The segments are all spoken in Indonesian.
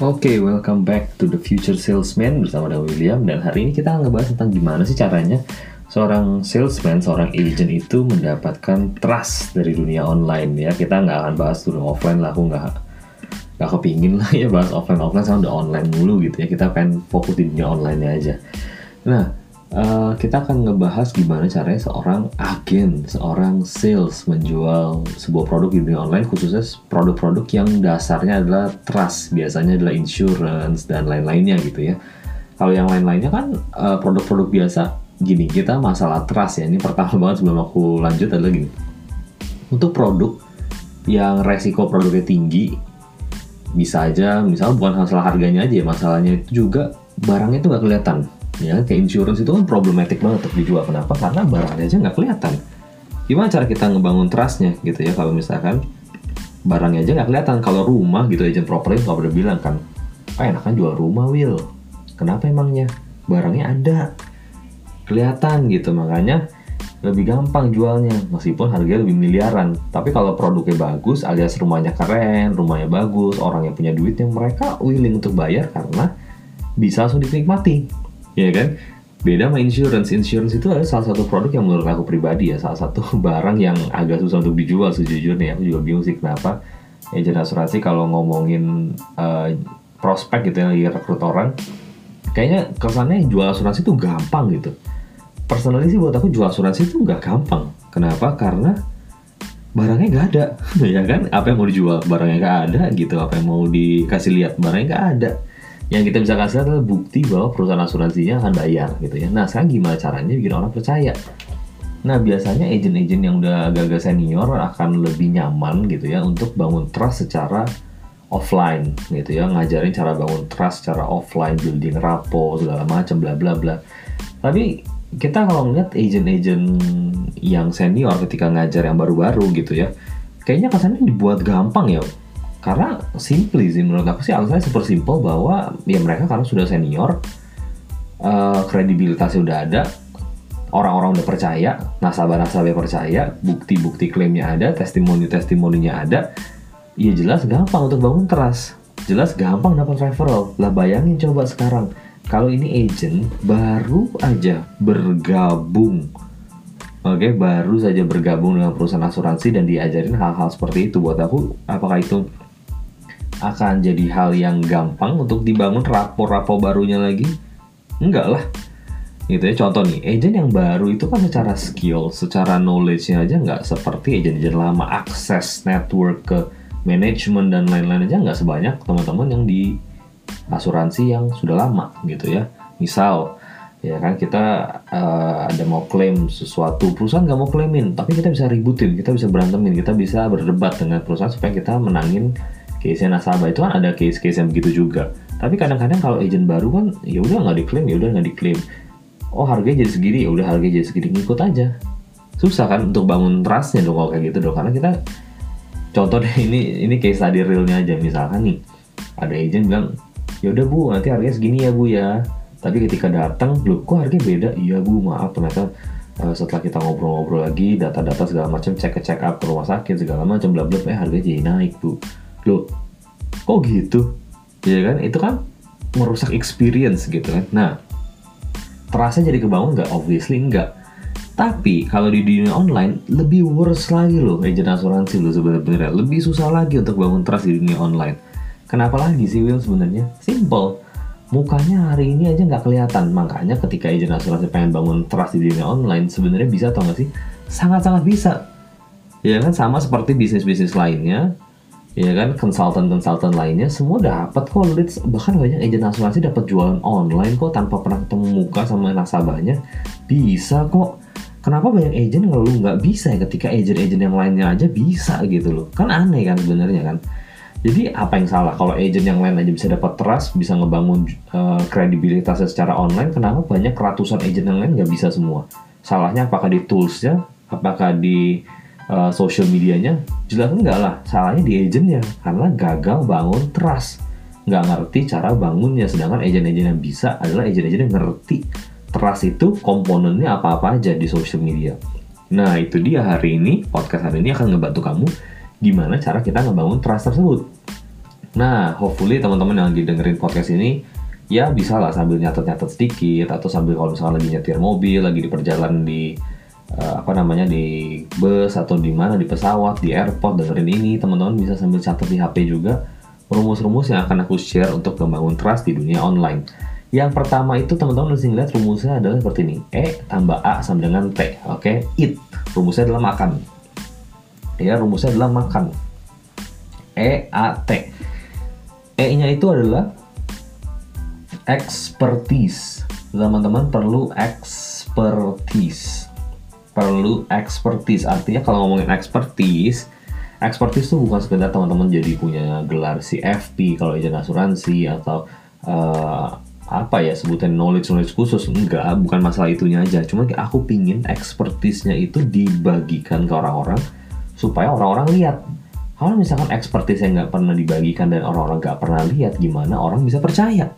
Oke, welcome back to the Future Salesman bersama dengan William dan hari ini kita akan ngebahas tentang gimana sih caranya seorang salesman, seorang agent itu mendapatkan trust dari dunia online ya. Kita nggak akan bahas dunia offline lah, aku nggak nggak kepingin lah ya bahas offline offline sama udah online mulu gitu ya. Kita pengen fokus di dunia online aja. Nah, uh, kita akan ngebahas gimana caranya seorang agen, seorang sales menjual sebuah produk di dunia online, khususnya produk-produk yang dasarnya adalah trust, biasanya adalah insurance dan lain-lainnya gitu ya. Kalau yang lain-lainnya kan uh, produk-produk biasa, gini kita masalah trust ya. Ini pertama banget sebelum aku lanjut adalah gini. Untuk produk yang resiko produknya tinggi, bisa aja, misalnya bukan masalah harganya aja, masalahnya itu juga barangnya itu nggak kelihatan ya kayak insurance itu kan problematik banget untuk dijual. Kenapa? Karena barangnya aja nggak kelihatan. Gimana cara kita ngebangun trustnya gitu ya kalau misalkan barangnya aja nggak kelihatan? Kalau rumah gitu agent property kalau udah bilang kan ah enakan jual rumah Will kenapa emangnya? Barangnya ada. Kelihatan gitu makanya lebih gampang jualnya meskipun harganya lebih miliaran. Tapi kalau produknya bagus alias rumahnya keren rumahnya bagus orang yang punya duit yang mereka willing untuk bayar karena bisa langsung dinikmati ya kan? Beda sama insurance. Insurance itu adalah salah satu produk yang menurut aku pribadi ya. Salah satu barang yang agak susah untuk dijual sejujurnya. Aku juga bingung sih kenapa. Agent asuransi kalau ngomongin uh, prospek gitu yang lagi rekrut orang kayaknya kesannya jual asuransi itu gampang gitu. Personally sih buat aku jual asuransi itu nggak gampang. Kenapa? Karena barangnya nggak ada. Ya kan? Apa yang mau dijual barangnya nggak ada gitu. Apa yang mau dikasih lihat barangnya nggak ada yang kita bisa kasih adalah bukti bahwa perusahaan asuransinya akan bayar gitu ya. Nah sekarang gimana caranya bikin orang percaya? Nah biasanya agent-agent yang udah agak-agak senior akan lebih nyaman gitu ya untuk bangun trust secara offline gitu ya ngajarin cara bangun trust secara offline building rapo segala macam bla bla bla tapi kita kalau ngeliat agent-agent yang senior ketika ngajar yang baru-baru gitu ya kayaknya kesannya dibuat gampang ya karena simple sih menurut aku sih alasannya super simple bahwa ya mereka karena sudah senior uh, kredibilitasnya udah ada orang-orang udah percaya nasabah-nasabah percaya bukti-bukti klaimnya ada testimoni-testimoninya ada ya jelas gampang untuk bangun trust. Jelas gampang dapat referral. Lah bayangin coba sekarang kalau ini agent baru aja bergabung Oke, baru saja bergabung dengan perusahaan asuransi dan diajarin hal-hal seperti itu buat aku apakah itu akan jadi hal yang gampang untuk dibangun rapor-rapor barunya lagi? Enggak lah. Gitu ya, contoh nih, agent yang baru itu kan secara skill, secara knowledge-nya aja nggak seperti agent-agent lama. Akses network ke manajemen dan lain-lain aja nggak sebanyak teman-teman yang di asuransi yang sudah lama gitu ya. Misal, ya kan kita uh, ada mau klaim sesuatu perusahaan nggak mau klaimin tapi kita bisa ributin kita bisa berantemin kita bisa berdebat dengan perusahaan supaya kita menangin case nasabah itu kan ada case-case yang begitu juga. Tapi kadang-kadang kalau agent baru kan ya udah nggak diklaim ya udah nggak diklaim. Oh harganya jadi segini ya udah harganya jadi segini ngikut aja. Susah kan untuk bangun trustnya dong kalau kayak gitu dong. Karena kita contoh deh ini ini case tadi realnya aja. Misalkan nih ada agent bilang ya udah bu nanti harganya segini ya bu ya. Tapi ketika datang loh kok harganya beda? Iya bu maaf. Ternyata uh, setelah kita ngobrol-ngobrol lagi data-data segala macam cek ke check up ke rumah sakit segala macam bla bla eh harganya jadi naik bu loh kok gitu? Ya kan? Itu kan merusak experience gitu kan. Nah terasa jadi kebangun nggak? Obviously nggak. Tapi kalau di dunia online lebih worse lagi loh. Agent asuransi lo sebenarnya. Lebih susah lagi untuk bangun trust di dunia online. Kenapa lagi sih Will sebenarnya? Simple. Mukanya hari ini aja nggak kelihatan. Makanya ketika agent asuransi pengen bangun trust di dunia online sebenarnya bisa atau nggak sih? Sangat-sangat bisa. Ya kan? Sama seperti bisnis-bisnis lainnya ya kan? Konsultan-konsultan lainnya semua dapat kok. Leads bahkan banyak agent asuransi dapat jualan online kok tanpa pernah ketemu muka sama nasabahnya. Bisa kok. Kenapa banyak agent ngeluh? Nggak bisa ya ketika agent-agent yang lainnya aja bisa gitu loh. Kan aneh kan sebenarnya kan. Jadi apa yang salah? Kalau agent yang lain aja bisa dapat trust bisa ngebangun uh, kredibilitasnya secara online kenapa banyak ratusan agent yang lain nggak bisa semua? Salahnya apakah di toolsnya? Apakah di uh, social medianya jelas enggak lah. Salahnya di agentnya karena gagal bangun trust. Nggak ngerti cara bangunnya sedangkan agent-agent yang bisa adalah agent-agent yang ngerti trust itu komponennya apa-apa aja di social media. Nah itu dia hari ini podcast hari ini akan ngebantu kamu gimana cara kita ngebangun trust tersebut. Nah, hopefully teman-teman yang lagi dengerin podcast ini ya bisa lah sambil nyatet-nyatet sedikit atau sambil kalau misalnya lagi nyetir mobil, lagi di perjalanan di uh, apa namanya di bus atau di mana di pesawat, di airport dengerin ini, teman-teman bisa sambil catat di HP juga rumus-rumus yang akan aku share untuk membangun trust di dunia online. Yang pertama itu teman-teman mesti lihat rumusnya adalah seperti ini. E tambah A sama dengan T. Oke, okay? Eat. Rumusnya adalah makan. Ya, rumusnya adalah makan. E A T. E-nya itu adalah expertise. Teman-teman perlu expertise. Perlu expertise. Artinya kalau ngomongin expertise, expertise itu bukan sekedar teman-teman jadi punya gelar CFP kalau izin asuransi atau uh, apa ya sebutan knowledge knowledge khusus enggak bukan masalah itunya aja cuma aku pingin expertise-nya itu dibagikan ke orang-orang supaya orang-orang lihat kalau misalkan expertise yang nggak pernah dibagikan dan orang-orang nggak pernah lihat, gimana orang bisa percaya?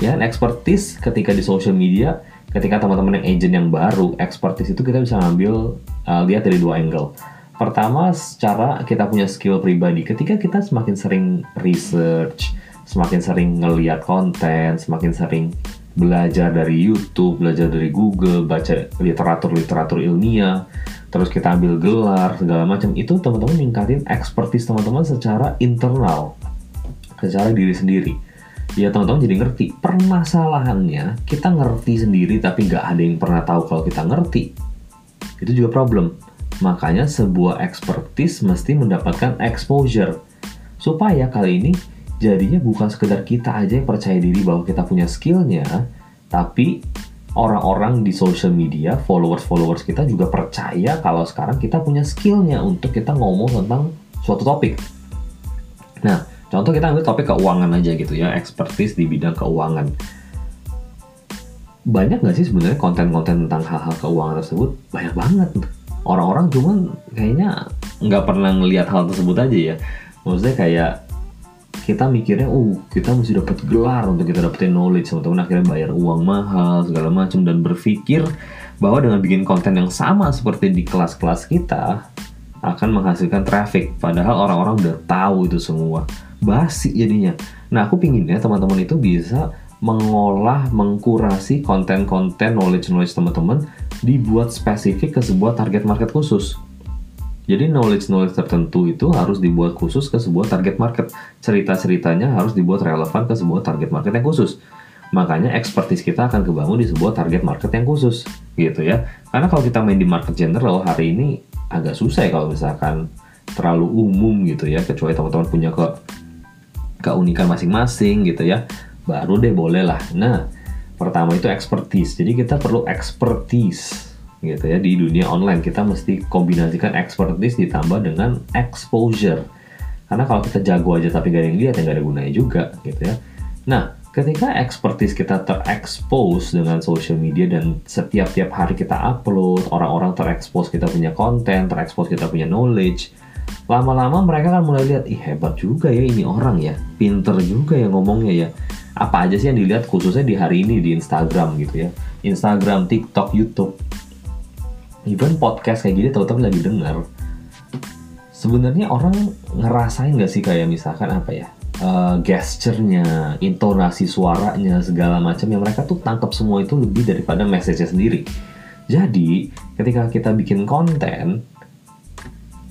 Ya, expertise ketika di social media, ketika teman-teman yang agent yang baru, expertise itu kita bisa ngambil uh, lihat dari dua angle. Pertama, secara kita punya skill pribadi. Ketika kita semakin sering research, semakin sering ngeliat konten, semakin sering belajar dari YouTube, belajar dari Google, baca literatur-literatur ilmiah, terus kita ambil gelar segala macam itu teman-teman ningkatin expertise teman-teman secara internal secara diri sendiri ya teman-teman jadi ngerti. Permasalahannya kita ngerti sendiri tapi nggak ada yang pernah tahu kalau kita ngerti. Itu juga problem. Makanya sebuah expertise mesti mendapatkan exposure. Supaya kali ini jadinya bukan sekedar kita aja yang percaya diri bahwa kita punya skillnya tapi orang-orang di social media, followers-followers kita juga percaya kalau sekarang kita punya skillnya untuk kita ngomong tentang suatu topik. Nah, contoh kita ambil topik keuangan aja gitu ya, expertise di bidang keuangan. Banyak nggak sih sebenarnya konten-konten tentang hal-hal keuangan tersebut? Banyak banget. Orang-orang cuman kayaknya nggak pernah ngelihat hal tersebut aja ya. Maksudnya kayak kita mikirnya, oh kita mesti dapat gelar untuk kita dapetin knowledge, teman-teman akhirnya bayar uang mahal segala macam dan berpikir bahwa dengan bikin konten yang sama seperti di kelas-kelas kita akan menghasilkan traffic. Padahal orang-orang udah tahu itu semua. Basi jadinya. Nah aku pinginnya teman-teman itu bisa mengolah, mengkurasi konten-konten knowledge-knowledge teman-teman dibuat spesifik ke sebuah target market khusus. Jadi knowledge-knowledge tertentu itu harus dibuat khusus ke sebuah target market. Cerita-ceritanya harus dibuat relevan ke sebuah target market yang khusus. Makanya expertise kita akan kebangun di sebuah target market yang khusus, gitu ya. Karena kalau kita main di market general hari ini agak susah ya kalau misalkan terlalu umum gitu ya, kecuali teman-teman punya ke keunikan masing-masing gitu ya. Baru deh boleh lah. Nah, pertama itu expertise. Jadi kita perlu expertise gitu ya di dunia online kita mesti kombinasikan expertise ditambah dengan exposure karena kalau kita jago aja tapi gak ada yang lihat ya gak ada gunanya juga gitu ya nah ketika expertise kita terekspos dengan social media dan setiap tiap hari kita upload orang-orang terekspos kita punya konten terekspos kita punya knowledge lama-lama mereka kan mulai lihat ih hebat juga ya ini orang ya. Pinter juga ya ngomongnya ya. Apa aja sih yang dilihat khususnya di hari ini di Instagram gitu ya. Instagram, TikTok, YouTube. Even podcast kayak gini teman-teman lagi dengar sebenarnya orang ngerasain nggak sih kayak misalkan apa ya uh, gesturnya, intonasi suaranya segala macam yang mereka tuh tangkap semua itu lebih daripada message sendiri. Jadi ketika kita bikin konten,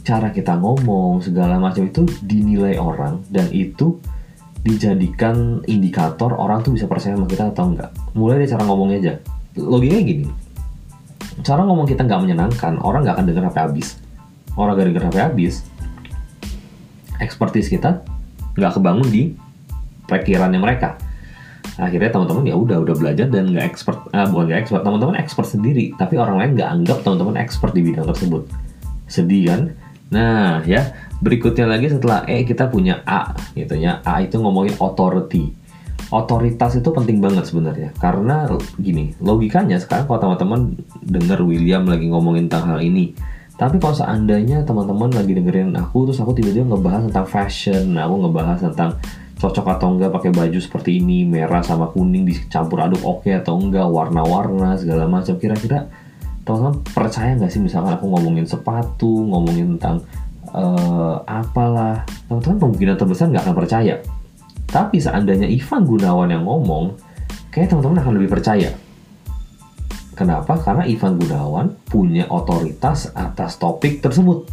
cara kita ngomong segala macam itu dinilai orang dan itu dijadikan indikator orang tuh bisa percaya sama kita atau enggak. Mulai dari cara ngomongnya aja. Logikanya gini, cara ngomong kita nggak menyenangkan, orang nggak akan dengar sampai habis. Orang gak denger sampai habis, expertise kita nggak kebangun di perkiraannya mereka. Akhirnya teman-teman ya udah udah belajar dan nggak expert, uh, bukan nggak expert, teman-teman expert sendiri, tapi orang lain nggak anggap teman-teman expert di bidang tersebut. Sedih kan? Nah ya berikutnya lagi setelah E kita punya A gitu ya. A itu ngomongin authority otoritas itu penting banget sebenarnya karena gini logikanya sekarang kalau teman-teman dengar William lagi ngomongin tentang hal ini tapi kalau seandainya teman-teman lagi dengerin aku terus aku tiba-tiba ngebahas tentang fashion nah, aku ngebahas tentang cocok atau enggak pakai baju seperti ini merah sama kuning dicampur aduk oke okay atau enggak warna-warna segala macam kira-kira teman-teman percaya nggak sih misalkan aku ngomongin sepatu ngomongin tentang uh, apalah teman-teman kemungkinan terbesar nggak akan percaya tapi seandainya Ivan Gunawan yang ngomong kayak teman-teman akan lebih percaya Kenapa? Karena Ivan Gunawan punya otoritas atas topik tersebut.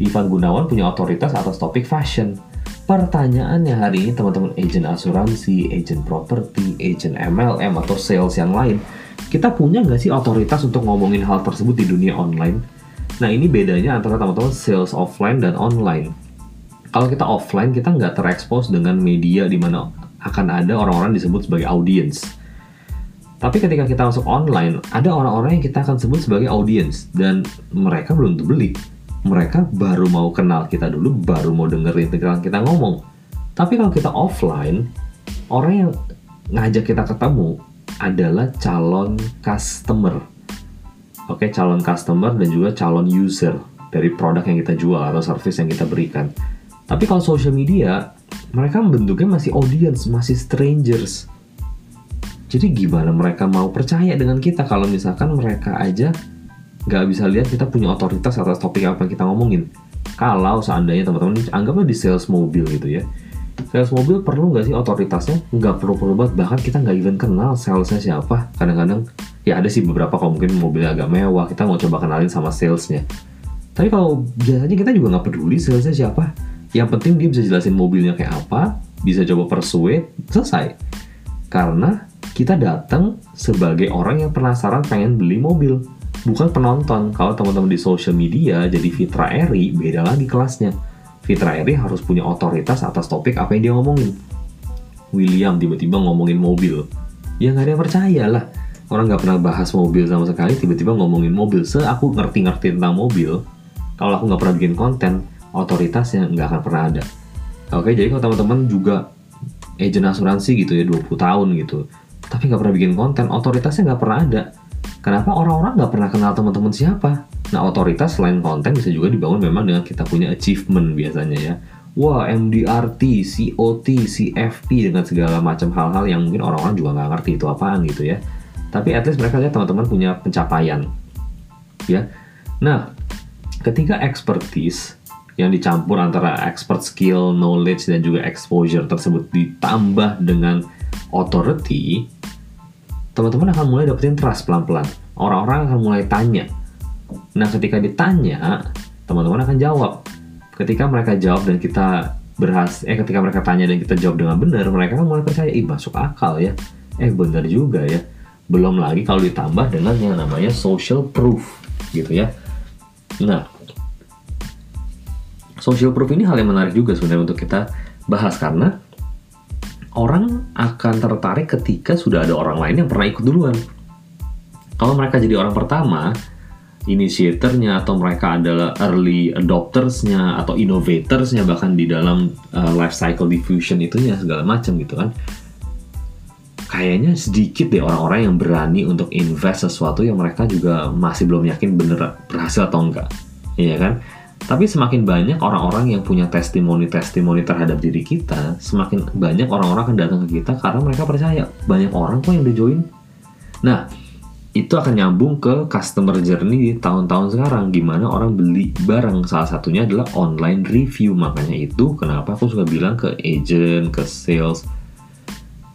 Ivan Gunawan punya otoritas atas topik fashion. Pertanyaannya hari ini teman-teman agent asuransi, agent properti, agent MLM atau sales yang lain, kita punya nggak sih otoritas untuk ngomongin hal tersebut di dunia online? Nah ini bedanya antara teman-teman sales offline dan online. Kalau kita offline kita nggak terekspos dengan media di mana akan ada orang-orang disebut sebagai audience tapi ketika kita masuk online, ada orang-orang yang kita akan sebut sebagai audience dan mereka belum tentu beli. Mereka baru mau kenal kita dulu, baru mau dengerin pikiran kita ngomong. Tapi kalau kita offline, orang yang ngajak kita ketemu adalah calon customer. Oke, calon customer dan juga calon user dari produk yang kita jual atau service yang kita berikan. Tapi kalau social media, mereka bentuknya masih audience, masih strangers jadi gimana mereka mau percaya dengan kita kalau misalkan mereka aja nggak bisa lihat kita punya otoritas atas topik apa yang kita ngomongin. Kalau seandainya teman-teman anggaplah di sales mobil gitu ya. Sales mobil perlu nggak sih otoritasnya? Nggak perlu-perlu banget, bahkan kita nggak even kenal salesnya siapa. Kadang-kadang ya ada sih beberapa kalau mungkin mobilnya agak mewah, kita mau coba kenalin sama salesnya. Tapi kalau biasanya kita juga nggak peduli salesnya siapa. Yang penting dia bisa jelasin mobilnya kayak apa, bisa coba persuade, selesai. Karena kita datang sebagai orang yang penasaran pengen beli mobil bukan penonton kalau teman-teman di social media jadi Fitra Eri beda lagi kelasnya Fitra Eri harus punya otoritas atas topik apa yang dia ngomongin. William tiba-tiba ngomongin mobil. Ya nggak ada yang percaya lah. Orang nggak pernah bahas mobil sama sekali tiba-tiba ngomongin mobil. Se aku ngerti-ngerti tentang mobil kalau aku nggak pernah bikin konten otoritasnya nggak akan pernah ada. Oke jadi kalau teman-teman juga agent asuransi gitu ya 20 tahun gitu tapi nggak pernah bikin konten, otoritasnya nggak pernah ada. Kenapa orang-orang nggak pernah kenal teman-teman siapa? Nah, otoritas selain konten bisa juga dibangun memang dengan kita punya achievement biasanya ya. Wah, MDRT, COT, CFP dengan segala macam hal-hal yang mungkin orang-orang juga nggak ngerti itu apaan gitu ya. Tapi at least mereka lihat teman-teman punya pencapaian. Ya. Nah, ketika expertise yang dicampur antara expert skill, knowledge dan juga exposure tersebut ditambah dengan authority, teman-teman akan mulai dapetin trust pelan-pelan. Orang-orang akan mulai tanya. Nah, ketika ditanya, teman-teman akan jawab. Ketika mereka jawab dan kita berhasil, eh ketika mereka tanya dan kita jawab dengan benar, mereka akan mulai percaya, ih masuk akal ya. Eh benar juga ya. Belum lagi kalau ditambah dengan yang namanya social proof gitu ya. Nah, social proof ini hal yang menarik juga sebenarnya untuk kita bahas karena orang akan tertarik ketika sudah ada orang lain yang pernah ikut duluan. Kalau mereka jadi orang pertama, initiatornya atau mereka adalah early adoptersnya atau innovatorsnya bahkan di dalam uh, life cycle diffusion itunya segala macam gitu kan. Kayaknya sedikit deh orang-orang yang berani untuk invest sesuatu yang mereka juga masih belum yakin bener berhasil atau enggak. Iya kan? Tapi semakin banyak orang-orang yang punya testimoni-testimoni terhadap diri kita, semakin banyak orang-orang akan datang ke kita karena mereka percaya. Banyak orang kok yang udah join. Nah, itu akan nyambung ke customer journey di tahun-tahun sekarang gimana orang beli barang. Salah satunya adalah online review. Makanya itu kenapa aku suka bilang ke agent ke sales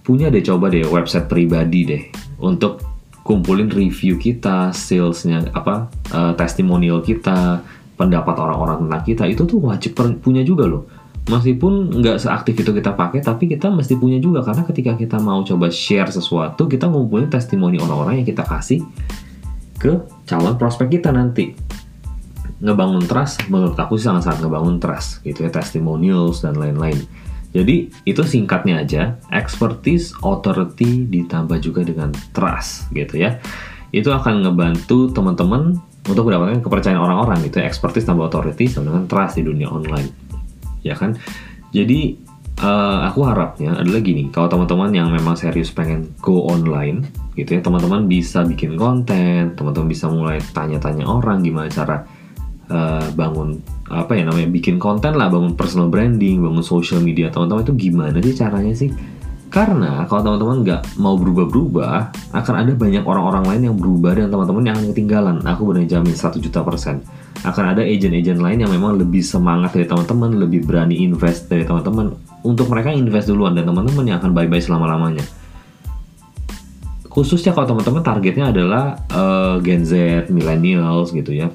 punya deh coba deh website pribadi deh untuk kumpulin review kita salesnya apa uh, testimonial kita pendapat orang-orang tentang kita. Itu tuh wajib punya juga loh meskipun nggak seaktif itu kita pakai tapi kita mesti punya juga. Karena ketika kita mau coba share sesuatu kita ngumpulin testimoni orang-orang yang kita kasih ke calon prospek kita nanti. Ngebangun trust menurut aku sih sangat-sangat ngebangun trust gitu ya testimonials dan lain-lain. Jadi itu singkatnya aja expertise authority ditambah juga dengan trust gitu ya. Itu akan ngebantu teman-teman untuk mendapatkan kepercayaan orang-orang gitu ya. Expertise tambah authority sama dengan trust di dunia online ya kan jadi uh, aku harapnya adalah gini kalau teman-teman yang memang serius pengen go online gitu ya teman-teman bisa bikin konten teman-teman bisa mulai tanya-tanya orang gimana cara uh, bangun apa ya namanya bikin konten lah bangun personal branding bangun social media teman-teman itu gimana sih caranya sih karena kalau teman-teman nggak mau berubah-berubah, akan ada banyak orang-orang lain yang berubah dan teman-teman yang ketinggalan. Aku benar jamin 1 juta persen. Akan ada agent-agent lain yang memang lebih semangat dari teman-teman, lebih berani invest dari teman-teman. Untuk mereka invest duluan dan teman-teman yang akan bye-bye selama-lamanya. Khususnya kalau teman-teman targetnya adalah uh, Gen Z, millennials gitu ya.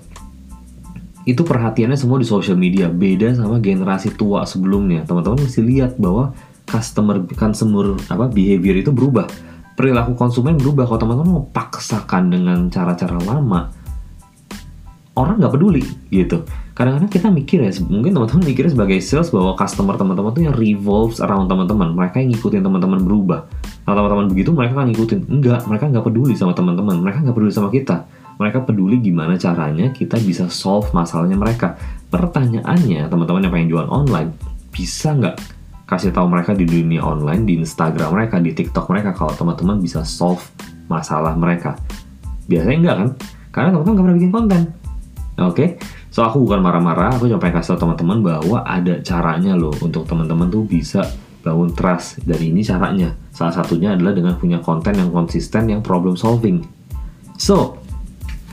Itu perhatiannya semua di social media, beda sama generasi tua sebelumnya. Teman-teman mesti lihat bahwa customer consumer apa behavior itu berubah. Perilaku konsumen berubah kalau teman-teman mau paksakan dengan cara-cara lama orang nggak peduli gitu. Kadang-kadang kita mikir ya mungkin teman-teman mikirnya sebagai sales bahwa customer teman-teman tuh yang revolves around teman-teman mereka yang ngikutin teman-teman berubah. Kalau teman-teman begitu mereka kan ngikutin enggak mereka nggak peduli sama teman-teman mereka nggak peduli sama kita. Mereka peduli gimana caranya kita bisa solve masalahnya mereka. Pertanyaannya teman-teman yang pengen jualan online bisa nggak kasih tahu mereka di dunia online di Instagram mereka di TikTok mereka kalau teman-teman bisa solve masalah mereka? Biasanya enggak kan? Karena teman-teman nggak pernah bikin konten Oke, okay? so aku bukan marah-marah, aku cuma pengen kasih tau teman-teman bahwa ada caranya loh untuk teman-teman tuh bisa bangun trust. Dari ini caranya. Salah satunya adalah dengan punya konten yang konsisten, yang problem solving. So,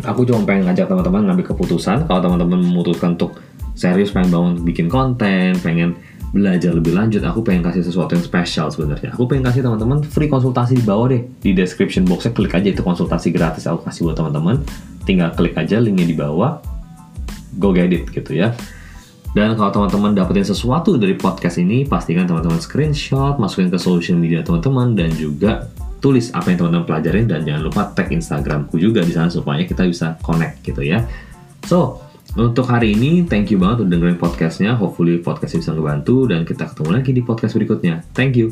aku cuma pengen ngajak teman-teman ngambil keputusan. Kalau teman-teman memutuskan untuk serius pengen bangun bikin konten, pengen belajar lebih lanjut, aku pengen kasih sesuatu yang spesial sebenarnya. Aku pengen kasih teman-teman free konsultasi di bawah deh. Di description boxnya klik aja itu konsultasi gratis aku kasih buat teman-teman. Tinggal klik aja linknya di bawah go get it gitu ya. Dan kalau teman-teman dapetin sesuatu dari podcast ini, pastikan teman-teman screenshot, masukin ke social media teman-teman, dan juga tulis apa yang teman-teman pelajarin, dan jangan lupa tag Instagramku juga di sana supaya kita bisa connect gitu ya. So, untuk hari ini, thank you banget udah dengerin podcastnya. Hopefully podcast bisa ngebantu, dan kita ketemu lagi di podcast berikutnya. Thank you.